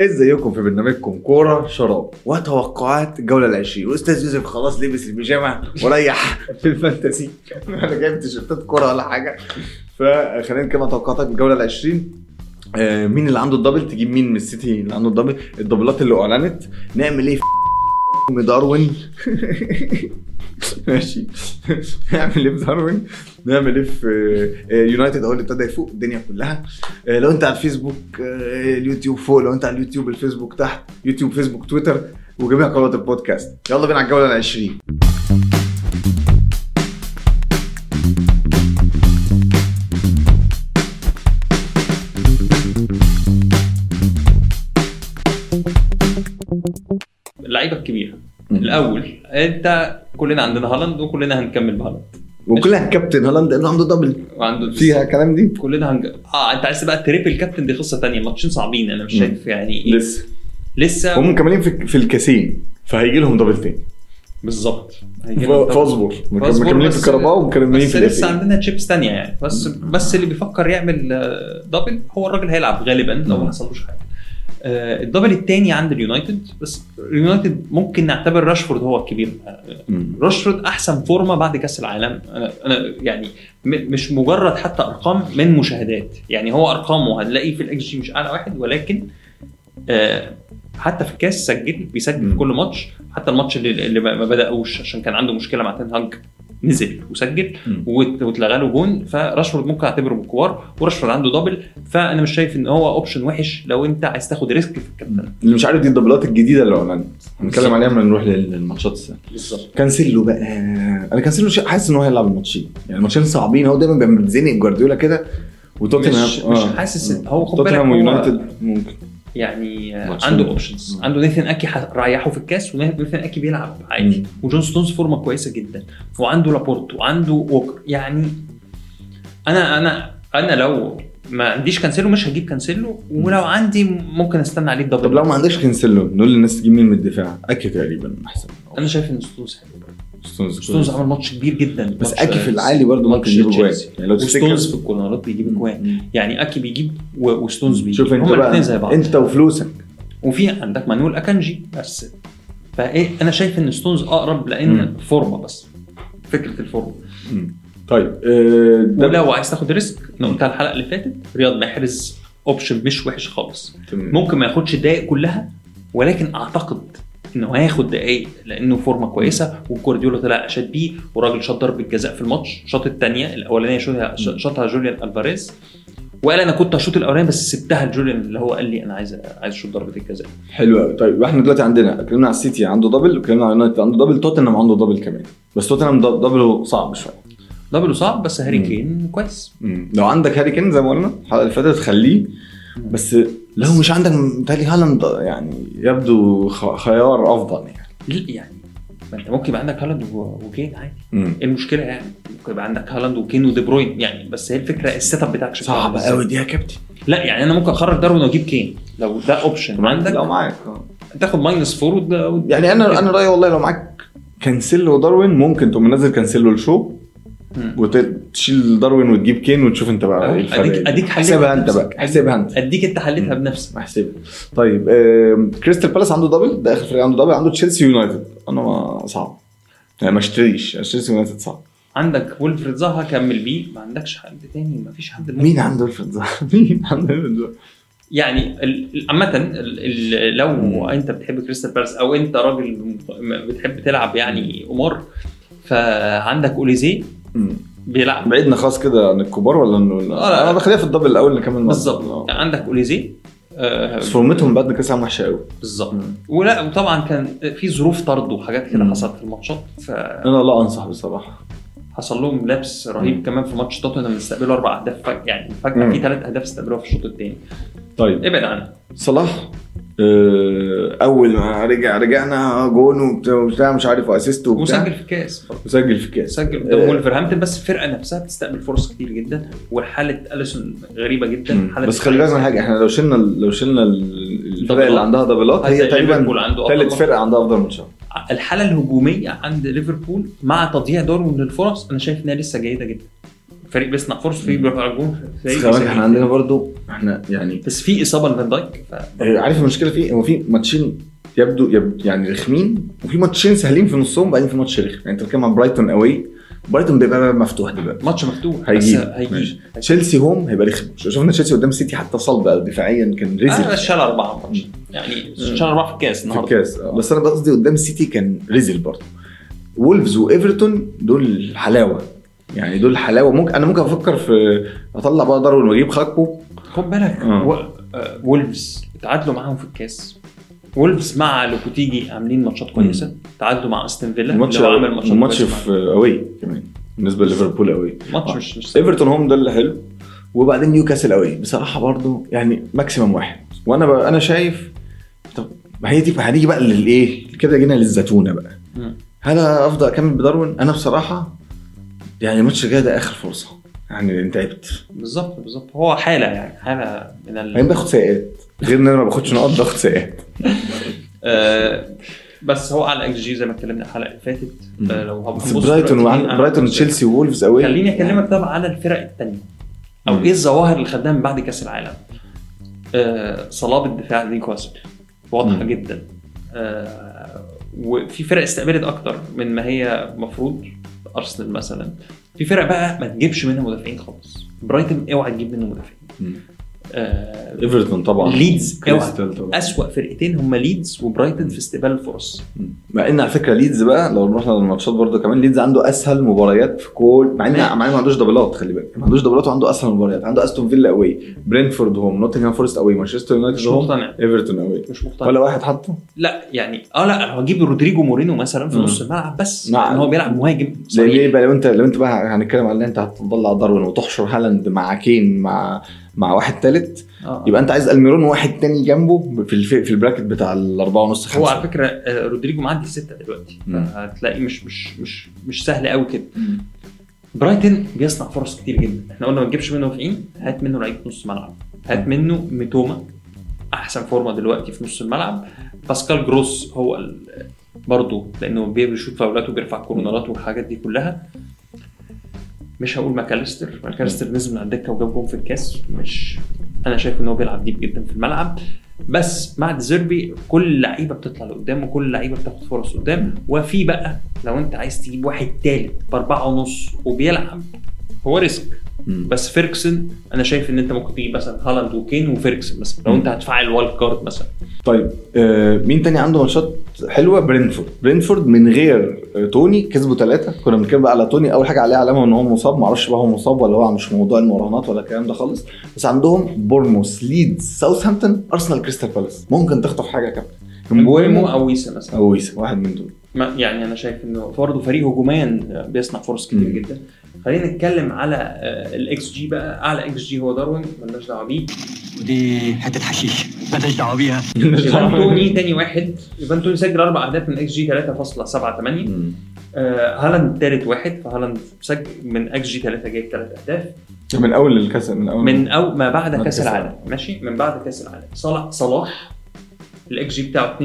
ازيكم في برنامجكم كورة شراب؟ وتوقعات الجوله العشرين. وأستاذ يوسف خلاص لبس البيجامة وريح في الفانتسي أنا جايب تيشيرتات كورة ولا حاجة. فخلينا عن توقعاتك الجوله العشرين. آه مين اللي عنده double؟ تجيب مين من السيتي اللي عنده double؟ الدبلات اللي أعلنت. نعمل إيه؟ في داروين ماشي. نعمل إيه في داروين؟ نعمل إيه في آه، يونايتد؟ هو اللي ابتدى يفوق الدنيا كلها. آه، لو أنت على الفيسبوك آه، اليوتيوب فوق لو أنت على اليوتيوب الفيسبوك تحت يوتيوب فيسبوك تويتر وجميع قنوات البودكاست. يلا بينا على الجولة العشرين. اللعيبة الكبيرة. الأول أنت كلنا عندنا هالاند وكلنا هنكمل بهالاند. وكلها كابتن هالاند اللي عنده دبل وعنده فيها كلام دي؟ كلنا هنج... آه أنت عايز بقى triple captain دي قصة تانية. ماتشين صعبين أنا مش. شايف يعني إيه. لسه. لسه. هم مكملين في في الكاسين فهيجي لهم double تاني بالظبط. فاصبر مكملين في بس- الكهرباء ومكملين بس في لسه الكاسين. عندنا تشيبس تانية يعني. بس بس اللي بيفكر يعمل آه، double هو الراجل هيلعب غالبا. لو. ما حصلوش حاجة. آه، ال double التاني عند اليونايتد بس اليونايتد ممكن نعتبر راشفورد هو الكبير. آه، راشفورد أحسن فورمة بعد كأس العالم. أنا أنا يعني مش مجرد حتى أرقام من مشاهدات. يعني هو أرقامه هنلاقيه في الإكس جي مش أعلى واحد ولكن آه حتى في الكاس سجل بيسجل في. كل ماتش. حتى الماتش اللي, اللي ما ما بدأوش عشان كان عنده مشكلة مع تين هاج. نزل وسجل واتلغى له جون. فراشفورد ممكن أعتبره من الكبار وراشفورد عنده double فأنا مش شايف إن هو option وحش لو أنت عايز تاخد risk في الكابتن. اللي مش عارف دي الدبلات الجديدة اللي اعلنت هنتكلم. عليها لما نروح للماتشات السنة. بالظبط. كانسيلو بقى. أنا كانسيلو حاسس إن هو هيلعب الماتشين. يعني الماتشين صعبين. هو دايما بيبقى بيتزنق جوارديولا كده. وتوتنهام. مش مش حاسس هو خد بالك توتنهام ويونايتد ممكن. يعني عنده. options. عنده نيثن آكي ريحه في الكاس ونيثن آكي بيلعب عادي. وجون ستونز فورمة كويسة جدا. وعنده لابورت وعنده ووكر. يعني أنا أنا أنا لو ما عنديش كانسيلو مش هجيب كانسيلو. ولو عندي ممكن أستنى عليه ال double. طب لو ما عندكش كانسيلو نقول للناس تجيب مين من الدفاع؟ أكي تقريبا أحسن. أنا شايف إن ستونز حلو ستونز ستونز عمل ماتش كبير جدا. بس أكي في العالي برضه ممكن ماتش يجيب جوان تشيلسي. يعني لو وستونز في الكورنرات بيجيب أجوان. يعني أكي بيجيب وستونز بيجيب. شوف أنت هما الاثنين زي بقى بعض. أنت وفلوسك. وفي عندك مانويل أكانجي بس. فإيه أنا شايف إن ستونز أقرب لأن. فورمة بس. فكرة الفورمة. طيب آه، ده ولو عايز تاخد risk أنا قلتها الحلقة اللي فاتت رياض محرز option مش وحش خالص. ممكن ما ياخدش الدقايق كلها ولكن أعتقد إنه هياخد دقايق لأنه فورمة كويسة وجوارديولا طلع اشاد بيه وراجل شاط ضربة جزاء في الماتش شاط الثانية الأولانية شوطها- شاطها جوليان ألفاريز. وقال أنا كنت هشوط الاولاني بس سبتها لجوليان اللي هو قال لي أنا عايز عايز أشوط ضربة الجزاء. حلو قوي طيب إحنا دلوقتي عندنا اتكلمنا على السيتي عنده double واتكلمنا على يونايتد عنده double توتنهام عنده double كمان. بس توتنهام dou- double ه صعب شوية. double صعب بس هاري. كين كويس. مم. لو عندك هاري كين زي ما قلنا الحلقة اللي فاتت خليه. بس لو مش عندك متهيألي هالاند يعني يبدو خيار أفضل يعني يعني ما أنت ممكن يبقى عندك هالاند وكين عادي. إيه المشكلة يعني ممكن يبقى عندك هالاند وكين ودي بروين يعني بس هي الفكرة ال setup بتاعك شكله صعب عامل إزاي. قوي دي يا كابتن لا يعني أنا ممكن اخرج داروين وأجيب كين لو ده option عندك لو معاك آه. تاخد minus four يعني أنا أنا رأيي والله لو معاك كانسيلو وداروين ممكن تقوم منزل كانسيلو لشو مم. وتشيل داروين وتجيب كين وتشوف انت بقى إيه الفرق اديك إيه. أديك حليتها احسبها أنت. بقى. احسبها أنت. أديك أنت حليتها. بنفسك. احسبها طيب كريستال بالاس عنده double ده آخر فريق عنده double عنده تشيلسي يونايتد. أنا ما صعب. يعني ما اشتريش. تشيلسي يونايتد صعب. عندك ويلفريد زاها كمل بيه. ما عندكش حد تاني؟ ما فيش حد مين عنده الفرد مين عنده الفرد يعني ال- ال- عامة لو. أنت بتحب كريستال بالاس أو أنت راجل بتحب تلعب يعني قمار فعندك اوليزيه بيلعب. بعدنا خلاص كده عن الكبار ولا انه آه، لا. أنا بخليها في ال double الأول نكمل بالظبط. بعض. عندك اوليزيه آه، بس فورمتهم بعد كأس العالم وحشة قوي بالظبط. ولا وطبعا كان في ظروف طرد وحاجات كده. حصلت في الماتشات فحصل أنا لا أنصح بصراحة. لهم لبس رهيب مم. كمان في ماتش توتنهام استقبلوا أربع أهداف فج- يعني فجأة. في ثلاث أهداف استقبلوها في الشوط الثاني طيب. ابعد عنها. صلاح؟ آه، أول ما رجع رجعنا جون وبتاع- مش عارف وأسيست وبتاع وسجل في كاس برضه. وسجل في كاس سجل قدام آه، ولفرهامبتون بس الفرقة نفسها بتستقبل فرص كتير جدا وحالة أليسون غريبة جدا مم. حالة بس خلي بالك من حاجة إحنا لو شلنا لو شلنا ال- الفرق. اللي عندها دبلات هي تقريبا ثالث. فرقة عندها أفضل ماتشات الحالة الهجومية عند ليفربول مع تضييع داروين للفرص أنا شايف إنها لسه جيدة جدا فريق بيصنع فرص فريق بيرفع الجون فريق. إحنا عندنا برضو إحنا يعني بس في إصابة لفان دايك. آه، عارف المشكلة في إيه؟ هو في ماتشين يبدو, يبدو يعني رخمين وفي ماتشين سهلين في نصهم بعدين في ماتش رخم. يعني انت بتتكلم عن برايتون قوي برايتون بيبقى باب مفتوح دلوقتي. ماتش مفتوح هيجيب هيجيب ماشي. تشيلسي home هيبقى رخم. شفنا تشيلسي قدام السيتي حتى صلب دفاعيا كان أنا ريزل بس شال أربعة ماتش. يعني شال أربعة في الكاس في النهارده. الكاس. آه. بس أنا قصدي قدام السيتي كان ريزل برضه وولفز وإيفرتون دول حلاوة. يعني دول حلاوة. ممكن أنا ممكن أفكر في أطلع بقى داروين وأجيب جاكبو. خد بالك آه. و... آه، وولفز. تعادلوا معاهم في الكاس. وولفز مع لوبيتيجي عاملين ماتشات كويسة. تعادلوا مع أستون فيلا الماتش عامل ماتشات الماتش في away كمان. بالنسبة لليفربول away. ماتش مش مش سهل. إيفرتون home ده اللي حلو. وبعدين نيوكاسل away. بصراحة برضو يعني maximum واحد. وأنا بقى أنا شايف طب ما هي دي هنيجي بقى للإيه؟ كده جينا للزتونة بقى. هل أفضل أكمل بداروين؟ أنا بصراحة يعني الماتش الجاي ده آخر فرصة. يعني أنت تعبت. بالظبط بالظبط. هو حالة يعني حالة من ال... بعدين باخد سيئات غير إن أنا ما باخدش نقط باخد سيئات آه بس هو على إكس جي زي ما اتكلمنا الحلقة اللي فاتت. آه لو بس هنبص برايتون برايتون. تشيلسي وولفز away. خليني أكلمك طبعا على الفرق الثانية أو مم. إيه الظواهر اللي خدناها من بعد كأس العالم؟ آه صلابة دفاع نيوكاسل واضحة. جدا. آه وفي فرق استقبلت أكتر من ما هي مفروض. أرسنال مثلا. في فرق بقى ما تجيبش منها مدافعين خالص. برايتون اوعى تجيب منه مدافعين. ايفرتون طبعا. ليدز اوعى كريستال طبعا. أسوأ فرقتين هم ليدز وبرايتون في استقبال الفرص. مع إن على فكرة ليدز بقى لو رحنا للماتشات برضه كمان ليدز عنده أسهل مباريات في كل مع إن مع إن ما عندوش دبلات خلي بالك. ما عندوش دبلات وعنده أسهل مباريات. عنده استون فيلا away برينفورد home نوتنغهام فورست away مانشستر يونايتد home مقتنع. ايفرتون away مش مقتنع. ولا واحد حطه لا يعني آه لا أنا هجيب رودريجو مورينو مثلا في. نص الملعب بس. نعم. ان هو بيلعب مهاجم. إيه بقى لو أنت لو أنت بقى هنتكلم على إن أنت هتطلع داروين وتحشر هالاند مع كين مع مع واحد ثالث آه. يبقى انت عايز ألميرون وواحد تاني جنبه في الف... في ال bracket بتاع الأربعة ونص خمسة. هو على فكرة آه، رودريجو معدي ستة دلوقتي. مم. هتلاقيه مش مش مش مش سهل قوي كده. مم. برايتون بيصنع فرص كتير جدا. إحنا قلنا ما تجيبش منه مدافعين هات منه لعيب نص ملعب هات منه ميتوما أحسن فورمة دلوقتي في نص الملعب. باسكال جروس هو ال- برضه لأنه بي- بيشوط فاولات وبيرفع كورنرات والحاجات دي كلها. مش هقول ماكاليستر. ماكاليستر نزل من على الدكة وجاب جون في الكاس. مش أنا شايف إن هو بيلعب deep جدا في الملعب. بس مع ديزيربي كل اللعيبه بتطلع لقدام وكل اللعيبه بتاخد فرص قدام. وفي بقى لو أنت عايز تجيب واحد تالت بأربعة ونص وبيلعب هو risk. مم. بس فيركسون أنا شايف إن أنت ممكن تجيب مثلا هالاند وكين وفيركسون مثلا. لو. أنت هتفعل wild card مثلا. طيب آه مين تاني عنده ماتشات حلوة؟ برينفورد. برينفورد من غير آه توني كسبوا ثلاثة كنا بنتكلم بقى على توني. أول حاجة عليه علامة إن هو مصاب. معرفش بقى هو مصاب ولا هو مش موضوع المراهنات ولا الكلام ده خالص. بس عندهم بورنموث ليدز ساوثهامبتون أرسنال كريستال بالاس. ممكن تخطف حاجة كابتن مبويمو أو ويسا مثلا. أو ويسا. واحد من دول. ما- يعني أنا شايف إنه برضه فريق هجوميا بيصنع فرص كتير مم. جدا. خلينا نتكلم على الاكس جي بقى. أعلى إكس جي هو داروين مالناش دعوة بيه. ودي حتة حشيش. مالناش دعوة بيها. ايفان توني تاني واحد. ايفان توني سجل أربع أهداف من إكس جي 3.78 مم. آه هالاند تالت واحد. فهالاند سجل من إكس جي 3 جايب ثلاث أهداف. من أول الكأس من أول من أو ما بعد كأس العالم. العالم. ماشي؟ من بعد كأس العالم. صلاح صلاح الاكس جي بتاعه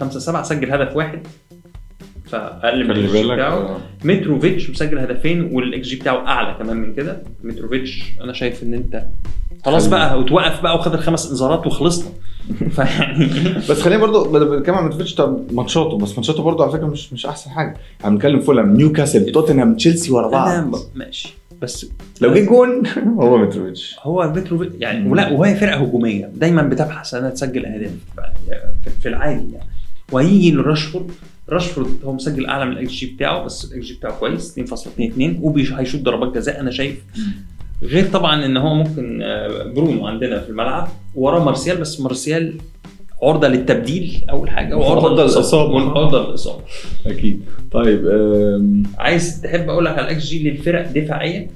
2.57 سجل هدف واحد. فأقل من الإكس جي بتاعه. آه. متروفيتش مسجل هدفين والإكس جي بتاعه أعلى كمان من كده. متروفيتش أنا شايف إن أنت خلاص بقى وتوقف بقى وخد الخمس إنذارات وخلصنا. فيعني بس خلينا برضو بنتكلم عن متروفيتش طب ماتشاته بس ماتشاته برضو على فكرة مش مش أحسن حاجة. يعني بنتكلم فولهام نيوكاسل توتنهام تشيلسي ورا بعض. ماشي. بس لو جه جون هو متروفيتش. هو متروفيتش يعني. ولا وهي فرقة هجومية. دايما بتبحث انها تسجل أهداف في العادي يعني. وهيجي لراشفورد راشفورد هو مسجل أعلى من الاكس جي بتاعه بس الاكس جي بتاعه كويس 2.22 وهيشوط ضربات جزاء أنا شايف غير طبعا إن هو ممكن آه، برونو عندنا في الملعب وراه مارسيال بس مارسيال عرضة للتبديل أول حاجة وعرضة للإصابة. وعرضه للإصابة أكيد طيب. عايز تحب أقول لك على الاكس جي للفرق دفاعيا.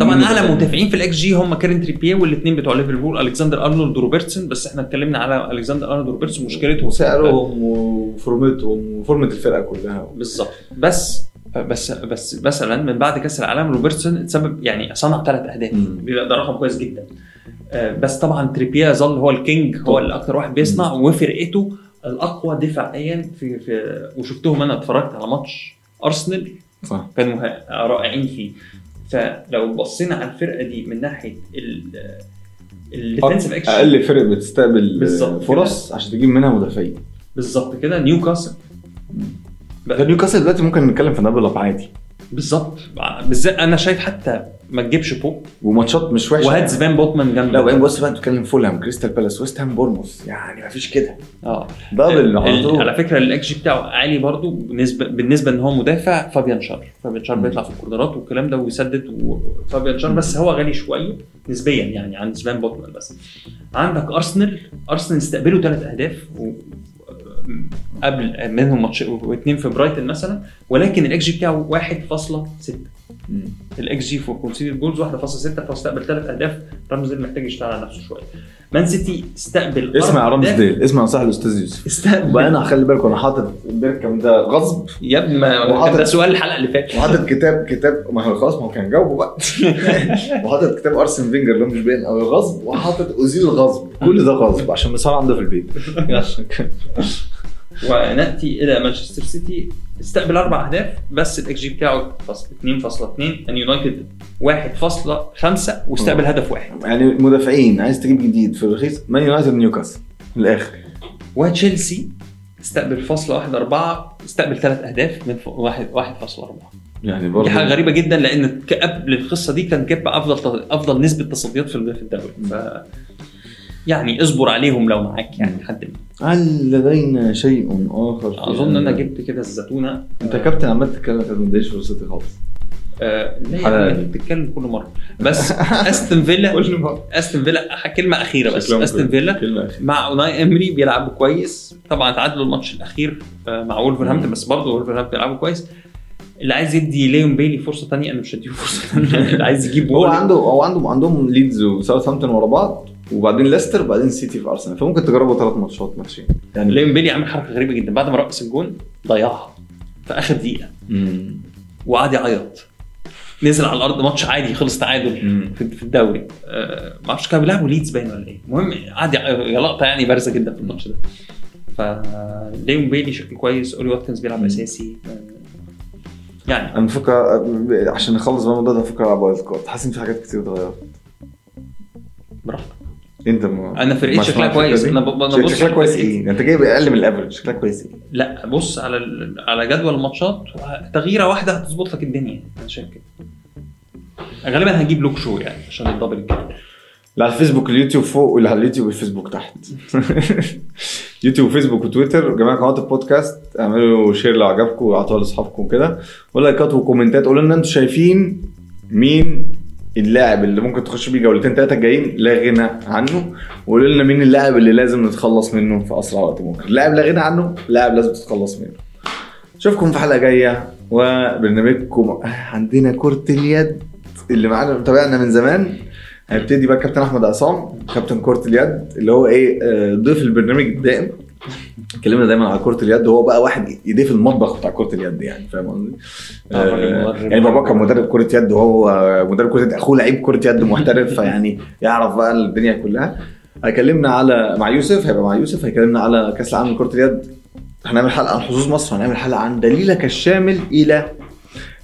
طبعا أعلى مدافعين في الإكس جي هم كيران تريبيير والاثنين بتوع ليفربول الكسندر أرنولد وروبرتسون بس إحنا اتكلمنا على الكسندر أرنولد وروبرتسون مشكلته وسعرهم وفورمتهم وفورمة الفرقة كلها. بالظبط. بس بس بس مثلا من بعد كأس العالم روبرتسون اتسبب يعني صنع ثلاث أهداف. ده رقم كويس جدا. آه، بس طبعا تريبيير ظل هو ال king هو. اللي أكتر واحد بيصنع وفرقته الأقوى دفاعيا في في وشفتهم أنا اتفرجت على ماتش أرسنال. صح. كانوا رائعين فيه. فلو بصينا على الفرقة دي من ناحية الديفنسيف اكشن أقل فرق بتستقبل فرص عشان تجيب منها مدافعين. بالظبط كده. نيوكاسل نيوكاسل دلوقتي ممكن نتكلم في اب عادي. بالظبط. بالذات أنا شايف حتى ما تجيبش بوب وماتشات مش وحشة. وهات زبان بوتمان لا وبعدين بص بقى بتتكلم فولهام. كريستال بالاس ويست هام بورموث. يعني ما فيش كده. آه. double على طول. على فكرة الاكس جي بتاعه عالي برضو. بالنسبة بالنسبة إن هو مدافع فابيان شار فابيان شار. بيطلع في الكورنرات والكلام ده ويسدد وفابيان شار بس هو غالي شوية. نسبيا يعني عن سفين بوتمان بس. عندك أرسنال. أرسنال استقبلوا ثلاث أهداف و... قبل منهم ماتش واثنين في برايتن مثلا. ولكن الاكس جي بتاعه 1.6 مم. ال xG for conceded goals 1.6 فاستقبل ثلاث أهداف. رامزديل محتاج يشتغل على نفسه شوية. مان سيتي استقبل اسمع يا. رامز ديل اسمع صح الأستاذ يوسف. استقبل. أنا خلي بالك أنا حاطط بيركامب ده غصب. يا ابني ما ده سؤال الحلقة اللي فاتت. وحاطط كتاب كتاب ما هو خلاص ما هو كان جاوبه بقى. وحاطط كتاب أرسن فينجر اللي هو مش باين قوي غصب. وحاطط ازيل الغصب كل ده غصب عشان بيصير عنده في البيت. ونأتي إلى مانشستر سيتي. استقبل أربع أهداف بس الاكس جي بتاعه فصل 2.2 ان يونايتد 1.5 واستقبل هدف واحد. يعني مدافعين عايز تجيب جديد في الرخيص. مان يونايتد نيوكاسل من الآخر. وتشيلسي استقبل فاصلة واحد أربعة استقبل ثلاث أهداف من واحد واحد فاصلة أربعة. يعني برضه دي حاجة غريبة جدا لأن ك- قبل القصة دي كان كيبا أفضل أفضل نسبة تصديات في في الدوري. ف يعني اصبر عليهم لو معاك يعني لحد ما. هل لدينا شيء آخر في أنا هذا؟ جبت كده الزتونة. أنت كابتن عمال تتكلم كده ما اديش فرصتي خالص. آه لا بتتكلم كل مرة. بس أستون فيلا كل مرة. أستون فيلا كلمة أخيرة بس. كده. فيلا مع أوناي إمري بيلعبوا كويس. طبعا تعادلوا الماتش الأخير آه، مع وولفرهامبتون مم. بس برضه وولفرهامبتون بيلعبوا كويس. اللي عايز يدي ليون بيلي فرصة ثانية أنا مش هديله فرصة ثانية اللي عايز يجيب هو عنده هو عنده عندهم ليدز وساوثهامبتون ورا بعض. وبعدين ليستر وبعدين سيتي في أرسنال. فممكن تجربوا ثلاث ماتشات ماتشين. يعني ليون بيلي عامل حركة غريبة جدا. بعد ما رقص الجون ضيعها في آخر دقيقة. وقعد يعيط نزل على الأرض ماتش عادي خلص تعادل. في الدوري. آه، ما أعرفش كانوا بيلعبوا ليدز باين ولا إيه. المهم قعد يع- يا لقطة يعني بارزة جدا في الماتش ده. فليون بيلي شكله كويس. أولي واتكنز بيلعب. أساسي. آه، يعني أنا بفكر عشان نخلص بقى الموضوع ده بفكر ألعب wild card. حاسس إن في حاجات كتير اتغيرت. براحتك. انت ما أنا فرقتي شكلها كويس. أنا دي؟ ب... أنا شك- بص شكلها كويس. إيه؟ أنت جايب أقل من ال average شكلها كويس إيه؟ لا بص على. على جدول الماتشات تغييرة واحدة هتظبط لك الدنيا. أنا شايف كده. غالبا هجيب لوك شو يعني عشان ال double الجدول لا على الفيسبوك اليوتيوب فوق واللي على اليوتيوب والفيسبوك تحت. يوتيوب وفيسبوك وتويتر. جميع قنوات البودكاست اعملوا share لو عجبكم واعطوها لأصحابكم وكده. ولايكات وكومنتات. قولوا لنا أنتوا شايفين مين اللاعب اللي ممكن تخش بيه جولتين ثلاثة جايين لا غنى عنه. وقولوا لنا مين اللاعب اللي لازم نتخلص منه في أسرع وقت ممكن. لاعب لا غنى عنه لاعب لازم تتخلص منه. اشوفكم في حلقة جاية وبرنامجكم. عندنا كرة اليد اللي معانا متابعنا من زمان. هيبتدي بقى كابتن أحمد عصام كابتن كرة اليد اللي هو إيه آه، ضيف البرنامج الدائم. اتكلمنا دايما على كرة اليد وهو بقى واحد ايديه في المطبخ بتاع كرة اليد يعني فاهم قصدي؟ آه، آه،. يعني بابا كان مدرب كرة يد وهو مدرب كرة يد أخوه لعيب كرة يد محترف فيعني يعرف بقى الدنيا كلها هيكلمنا على مع يوسف هيبقى مع يوسف هيكلمنا على كأس العالم لكرة اليد هنعمل حلقة عن حظوظ مصر هنعمل حلقة عن دليلك الشامل إلى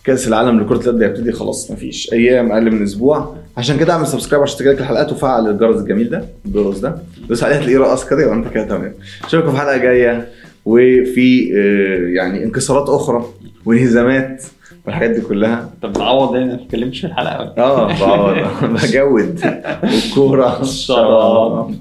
كأس العالم لكرة اليد هيبتدي خلاص مفيش أيام أقل من أسبوع عشان كده اعمل سبسكرايب عشان تجيلك الحلقات وفعل الجرس الجميل ده الجرس ده. دوس عليه هتلاقيه رقص كده يبقى انت كده تمام. اشوفكم في حلقة جاية. وفي آه، يعني انكسارات أخرى وانهزامات والحاجات دي كلها. طب تعوض يعني ما اتكلمتش في الحلقة. آه بقعد بجود. والكوره شراب.